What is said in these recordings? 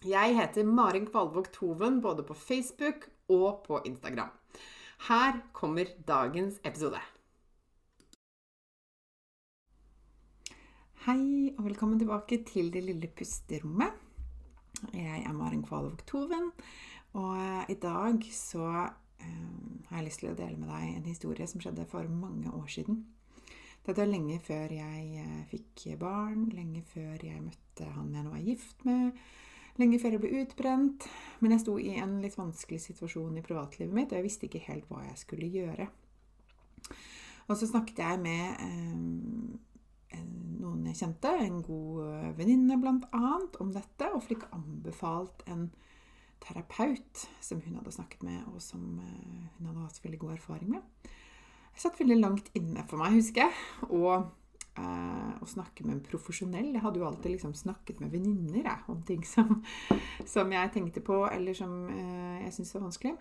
Jeg heter Marin Kvalvåg Toven både på Facebook og på Instagram. Her kommer dagens episode. Hei og velkommen tilbake til Det lille pusterommet. Jeg er Maren Kvalvåg Toven, og i dag så um, har jeg lyst til å dele med deg en historie som skjedde for mange år siden. Dette er lenge før jeg uh, fikk barn, lenge før jeg møtte han jeg nå er gift med lenge før jeg ble utbrent. Men jeg sto i en litt vanskelig situasjon i privatlivet mitt, og jeg visste ikke helt hva jeg skulle gjøre. Og så snakket jeg med eh, noen jeg kjente, en god venninne bl.a., om dette, og fikk anbefalt en terapeut som hun hadde snakket med, og som eh, hun hadde hatt veldig god erfaring med. Jeg satt veldig langt inne for meg, husker jeg. og eh, å snakke med en profesjonell. Jeg hadde jo alltid liksom snakket med venninner om ting som, som, jeg tenkte på, eller som eh, jeg syntes var vanskelig.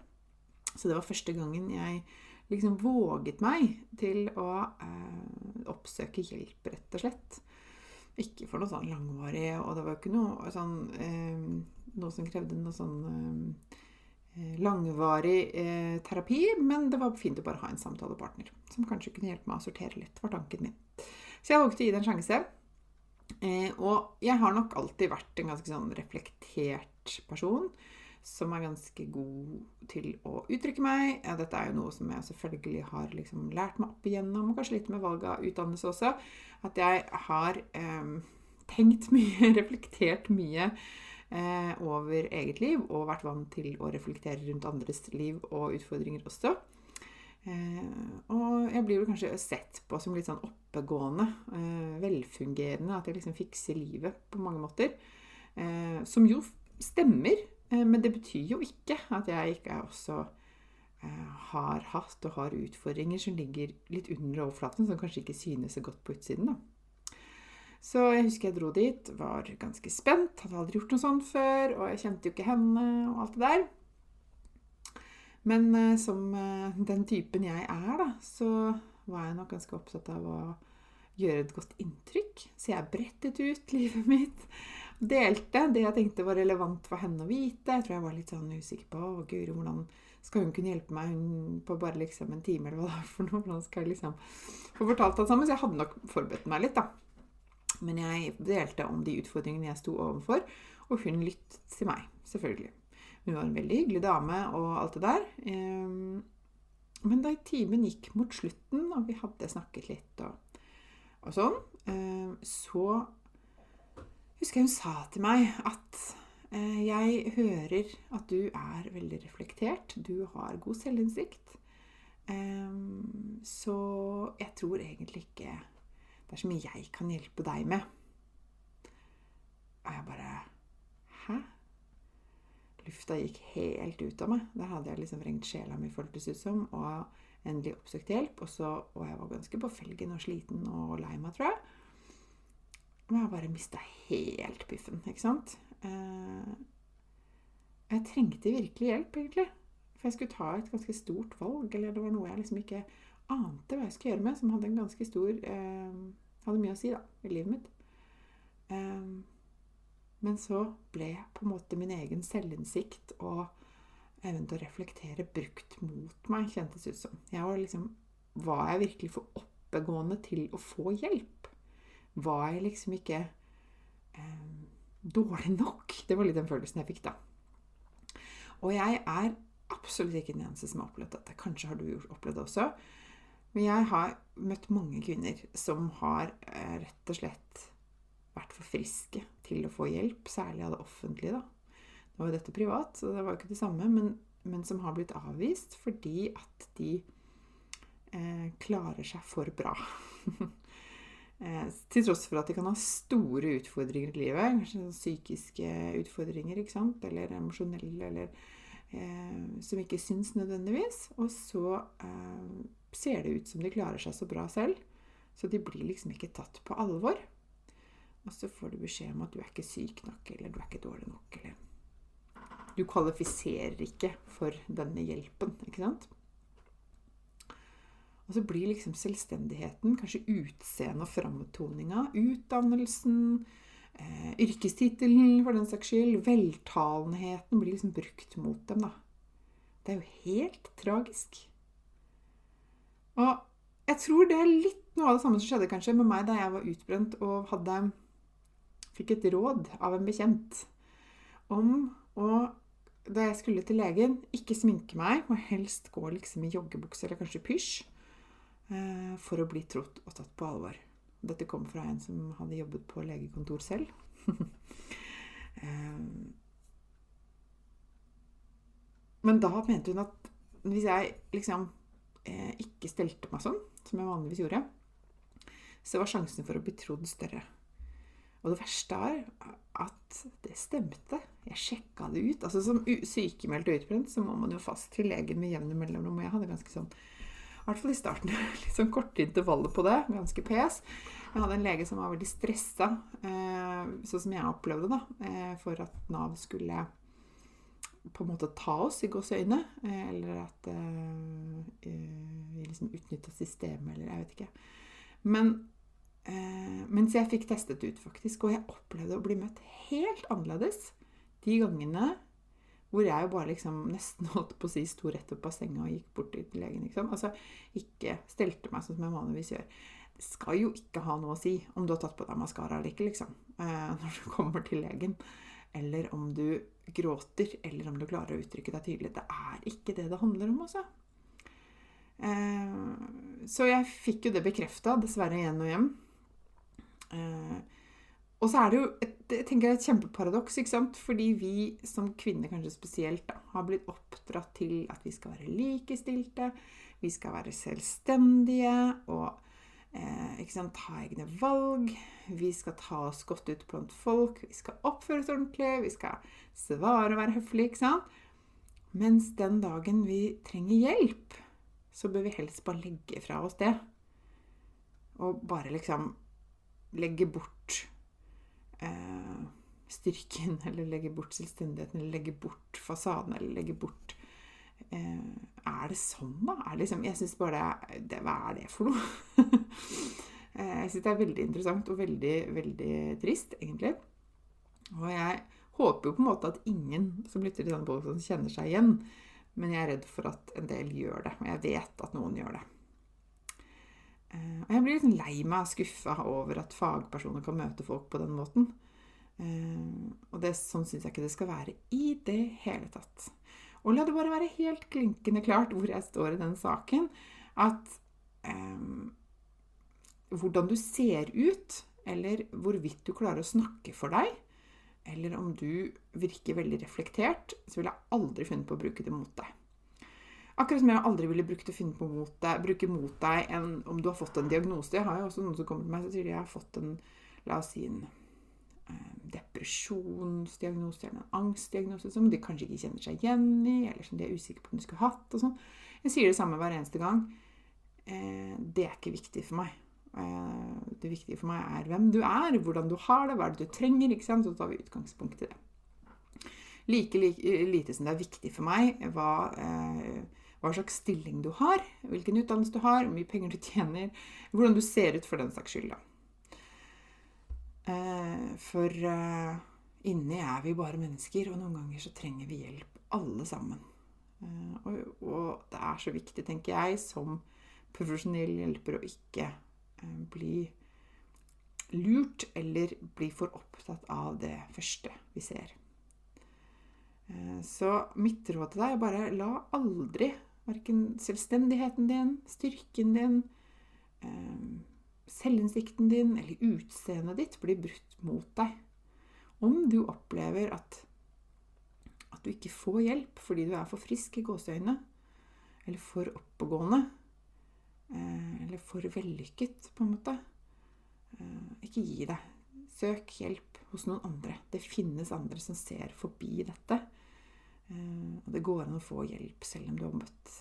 Så det var første gangen jeg liksom våget meg til å eh, oppsøke hjelp, rett og slett. Ikke for noe sånn langvarig, og det var jo ikke noe sånn eh, Noe som krevde noe sånn eh, langvarig eh, terapi, men det var fint å bare ha en samtalepartner som kanskje kunne hjelpe meg å sortere litt, var tanken min. Så jeg valgte å gi det en sjanse. Eh, og jeg har nok alltid vært en ganske sånn reflektert person. Som er ganske god til å uttrykke meg. Ja, dette er jo noe som jeg selvfølgelig har liksom lært meg opp igjennom, kanskje litt med valg av utdannelse også. At jeg har eh, tenkt mye, reflektert mye eh, over eget liv, og vært vant til å reflektere rundt andres liv og utfordringer også. Eh, og jeg blir vel kanskje sett på som litt sånn oppegående, eh, velfungerende. At jeg liksom fikser livet på mange måter. Eh, som jo stemmer, men det betyr jo ikke at jeg ikke også har hatt og har utfordringer som ligger litt under overflaten, som kanskje ikke synes så godt på utsiden. da. Så jeg husker jeg dro dit, var ganske spent, hadde aldri gjort noe sånt før, og jeg kjente jo ikke henne og alt det der. Men eh, som uh, den typen jeg er, da, så var jeg nok ganske opptatt av å gjøre et godt inntrykk. Så jeg brettet ut livet mitt. Delte det jeg tenkte var relevant for henne å vite. Jeg tror jeg var litt sånn usikker på å, Guri, hvordan skal hun kunne hjelpe meg hun, på bare liksom en time, eller hva det er for noe. Hvordan skal jeg liksom få fortalt alt sammen? Så jeg hadde nok forberedt meg litt, da. Men jeg delte om de utfordringene jeg sto overfor, og hun lyttet til meg, selvfølgelig. Hun var en veldig hyggelig dame og alt det der. Ehm, men da timen gikk mot slutten, og vi hadde snakket litt og, og sånn, ehm, så husker jeg hun sa til meg at eh, jeg hører at du er veldig reflektert. Du har god selvinnsikt. Ehm, så jeg tror egentlig ikke det er så mye jeg kan hjelpe deg med. Og jeg bare Hæ? Lufta gikk helt ut av meg. Der hadde jeg liksom vrengt sjela mi, føltes ut som, og endelig oppsøkt hjelp. Og, så, og jeg var ganske på felgen og sliten og lei meg, tror jeg. Men jeg bare mista helt piffen, ikke sant. Eh, jeg trengte virkelig hjelp, egentlig. For jeg skulle ta et ganske stort valg, eller det var noe jeg liksom ikke ante hva jeg skulle gjøre med, som hadde en ganske stor eh, Hadde mye å si, da, i livet mitt. Men så ble på en måte min egen selvinnsikt og evnen til å reflektere brukt mot meg, kjentes ut som. Jeg var liksom Var jeg virkelig for oppegående til å få hjelp? Var jeg liksom ikke eh, dårlig nok? Det var litt den følelsen jeg fikk da. Og jeg er absolutt ikke den eneste som har opplevd dette. Kanskje har du opplevd det også. Men jeg har møtt mange kvinner som har eh, rett og slett vært for friske til å få hjelp, særlig av det offentlige. da. Nå jo dette privat, så det var jo ikke det samme, men, men som har blitt avvist fordi at de eh, klarer seg for bra. eh, til tross for at de kan ha store utfordringer i livet, kanskje psykiske utfordringer, ikke sant? eller emosjonelle, eller eh, som ikke syns nødvendigvis. Og så eh, ser det ut som de klarer seg så bra selv, så de blir liksom ikke tatt på alvor. Og så får du beskjed om at du er ikke syk nok, eller du er ikke dårlig nok, eller Du kvalifiserer ikke for denne hjelpen, ikke sant? Og så blir liksom selvstendigheten, kanskje utseendet og framtoninga, utdannelsen, eh, yrkestittelen for den saks skyld, veltalenheten blir liksom brukt mot dem, da. Det er jo helt tragisk. Og jeg tror det er litt noe av det samme som skjedde kanskje med meg da jeg var utbrent og hadde, fikk et råd av en bekjent om å da jeg skulle til legen, ikke sminke meg, og helst gå liksom i joggebukse eller kanskje pysj. Eh, for å bli trodd og tatt på alvor. Dette kom fra en som hadde jobbet på legekontor selv. Eh, men da mente hun at hvis jeg liksom eh, ikke stelte meg sånn, som jeg vanligvis gjorde, så var sjansen for å bli trodd større. Og det verste er at det stemte. Jeg sjekka det ut. Altså Som sykemeldt og utbrent så må man jo fast til legen med jevne mellomrom. Og jeg hadde ganske sånn i hvert fall i starten. Litt sånn korte intervaller på det. Ganske pes. Jeg hadde en lege som var veldig stressa, eh, sånn som jeg opplevde det, eh, for at Nav skulle på en måte ta oss i gåseøyne. Eh, eller at vi liksom utnytta systemet, eller jeg vet ikke. Men mens jeg fikk testet ut, faktisk, og jeg opplevde å bli møtt helt annerledes de gangene hvor jeg jo bare liksom nesten holdt på å si sto rett opp av senga og gikk bort til legen. Liksom. Altså ikke stelte meg sånn som jeg vanligvis gjør. Det skal jo ikke ha noe å si om du har tatt på deg maskara eller ikke, liksom. Eh, når du kommer til legen. Eller om du gråter, eller om du klarer å uttrykke deg tydelig. Det er ikke det det handler om, altså. Eh, så jeg fikk jo det bekrefta, dessverre igjen og hjem. Eh, og så er det jo et, jeg tenker et kjempeparadoks, ikke sant? fordi vi som kvinner kanskje spesielt da, har blitt oppdratt til at vi skal være likestilte, vi skal være selvstendige og eh, ta egne valg. Vi skal ta oss godt ut blant folk, vi skal oppføre oss ordentlig, vi skal svare og være høflige. ikke sant? Mens den dagen vi trenger hjelp, så bør vi helst bare legge fra oss det. Og bare liksom legge bort eh, styrken, eller legge bort selvstendigheten, eller legge bort fasaden, eller legge bort eh, Er det sånn, da? Er liksom, jeg syns bare det, det, Hva er det for noe? eh, jeg syns det er veldig interessant og veldig, veldig trist, egentlig. Og jeg håper jo på en måte at ingen som lytter til denne podkasten, kjenner seg igjen. Men jeg er redd for at en del gjør det. Og jeg vet at noen gjør det. Eh, og jeg blir litt sånn lei meg og skuffa over at fagpersoner kan møte folk på den måten. Eh, og det, sånn syns jeg ikke det skal være i det hele tatt. Og la det bare være helt klinkende klart hvor jeg står i den saken, at um, hvordan du ser ut, eller hvorvidt du klarer å snakke for deg, eller om du virker veldig reflektert, så ville jeg aldri funnet på å bruke det mot deg. Akkurat som jeg aldri ville brukt å finne på mot deg, bruke mot deg enn om du har fått en diagnose. Jeg har jo også noen som kommer til meg og sier de har fått en la oss si en eh, depresjonsdiagnose eller en angstdiagnose som de kanskje ikke kjenner seg igjen i, eller som de er usikre på om de skulle hatt. og sånn. Jeg sier det samme hver eneste gang. Eh, det er ikke viktig for meg. Eh, det viktige for meg er hvem du er, hvordan du har det, hva er det du trenger. ikke sant? Så tar vi utgangspunkt i det. Like, like lite som det er viktig for meg hva eh, hva slags stilling du har, hvilken utdannelse du har, hvor mye penger du tjener, hvordan du ser ut for den saks skyld. Eh, for eh, inni er vi bare mennesker, og noen ganger så trenger vi hjelp, alle sammen. Eh, og, det er så viktig, tenker jeg, som profesjonell hjelper å ikke bli lurt eller bli for opptatt av det første vi ser. Så mitt råd til deg er bare la aldri verken selvstendigheten din, styrken din, selvinnsikten din eller utseendet ditt blir brutt mot deg. Om du opplever at, at du ikke får hjelp fordi du er for frisk i gåseøynene, eller for oppegående, eh, eller for vellykket, på en måte, eh, ikke gi deg. Søk hjelp hos noen andre. Det finnes andre som ser forbi dette. Eh, og det går an å få hjelp selv om du har møtt,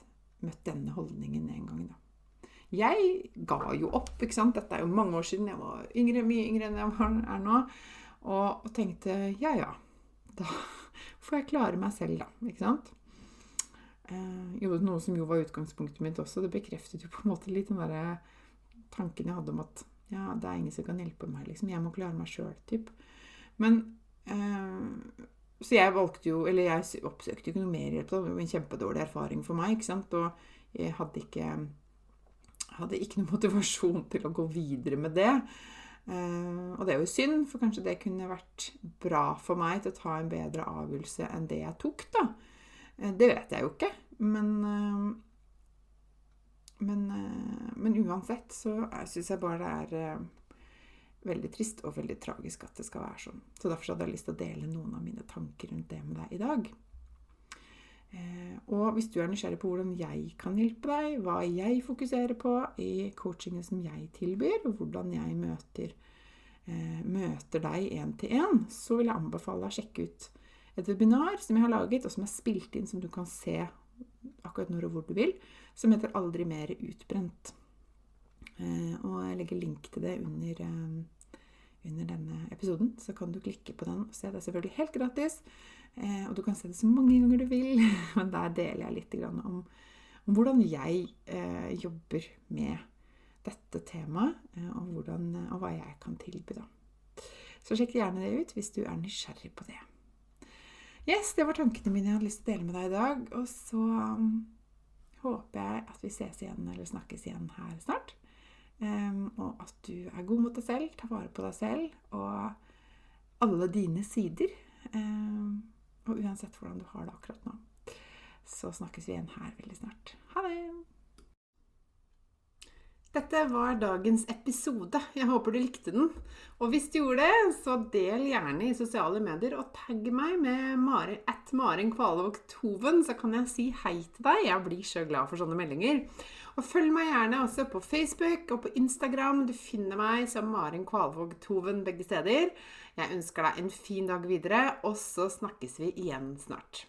møtt denne holdningen en gang. da. Jeg ga jo opp. ikke sant? Dette er jo mange år siden. Jeg var yngre, mye yngre enn jeg er nå. Og, og tenkte ja, ja. Da får jeg klare meg selv, da. Ikke sant? Eh, jo, noe som jo var utgangspunktet mitt også. Det bekreftet jo på en måte litt den derre tanken jeg hadde om at ja, det er ingen som kan hjelpe meg, liksom. Jeg må klare meg sjøl, typ. Men eh, Så jeg valgte jo Eller jeg oppsøkte ikke noe mer hjelp. Det var en kjempedårlig erfaring for meg, ikke sant. Og jeg hadde ikke hadde ikke noe motivasjon til å gå videre med det. Uh, og det er jo synd, for kanskje det kunne vært bra for meg til å ta en bedre avgjørelse enn det jeg tok, da. Uh, det vet jeg jo ikke. Men, uh, men, men uansett så syns jeg bare det er veldig trist og veldig tragisk at det skal være sånn. Så derfor hadde jeg lyst til å dele noen av mine tanker rundt det med deg i dag. Eh, og hvis du er nysgjerrig på hvordan jeg kan hjelpe deg, hva jeg fokuserer på i coachingen som jeg tilbyr, og hvordan jeg møter, eh, møter deg én til én, så vil jeg anbefale deg å sjekke ut et webinar som jeg har laget, og som er spilt inn, som du kan se akkurat når og hvor du vil, som heter 'Aldri mer utbrent'. Eh, og jeg legger link til det under, under denne episoden, så kan du klikke på den og se. Det er selvfølgelig helt gratis. Eh, og du kan se det så mange ganger du vil, men der deler jeg litt om, om, hvordan jeg eh, jobber med dette temaet, eh, og, hvordan, og, hva jeg kan tilby. Da. Så sjekk gjerne det ut hvis du er nysgjerrig på det. Yes, det var tankene mine jeg hadde lyst til å dele med deg i dag. Og så um, håper jeg at vi ses igjen eller snakkes igjen her snart. Og at du er god mot deg selv, tar vare på deg selv og alle dine sider. Og uansett hvordan du har det akkurat nå, så snakkes vi igjen her veldig snart. Ha det! Dette var dagens episode. Jeg håper du likte den. Og hvis du gjorde det, så del gjerne i sosiale medier og tagg meg med Mari, at Maren Kvalvåg Toven, så kan jeg si hei til deg. Jeg blir så glad for sånne meldinger. Og følg meg gjerne også på Facebook og på Instagram. Du finner meg som Maren Kvalvåg Toven begge steder. Jeg ønsker deg en fin dag videre, og så snakkes vi igjen snart.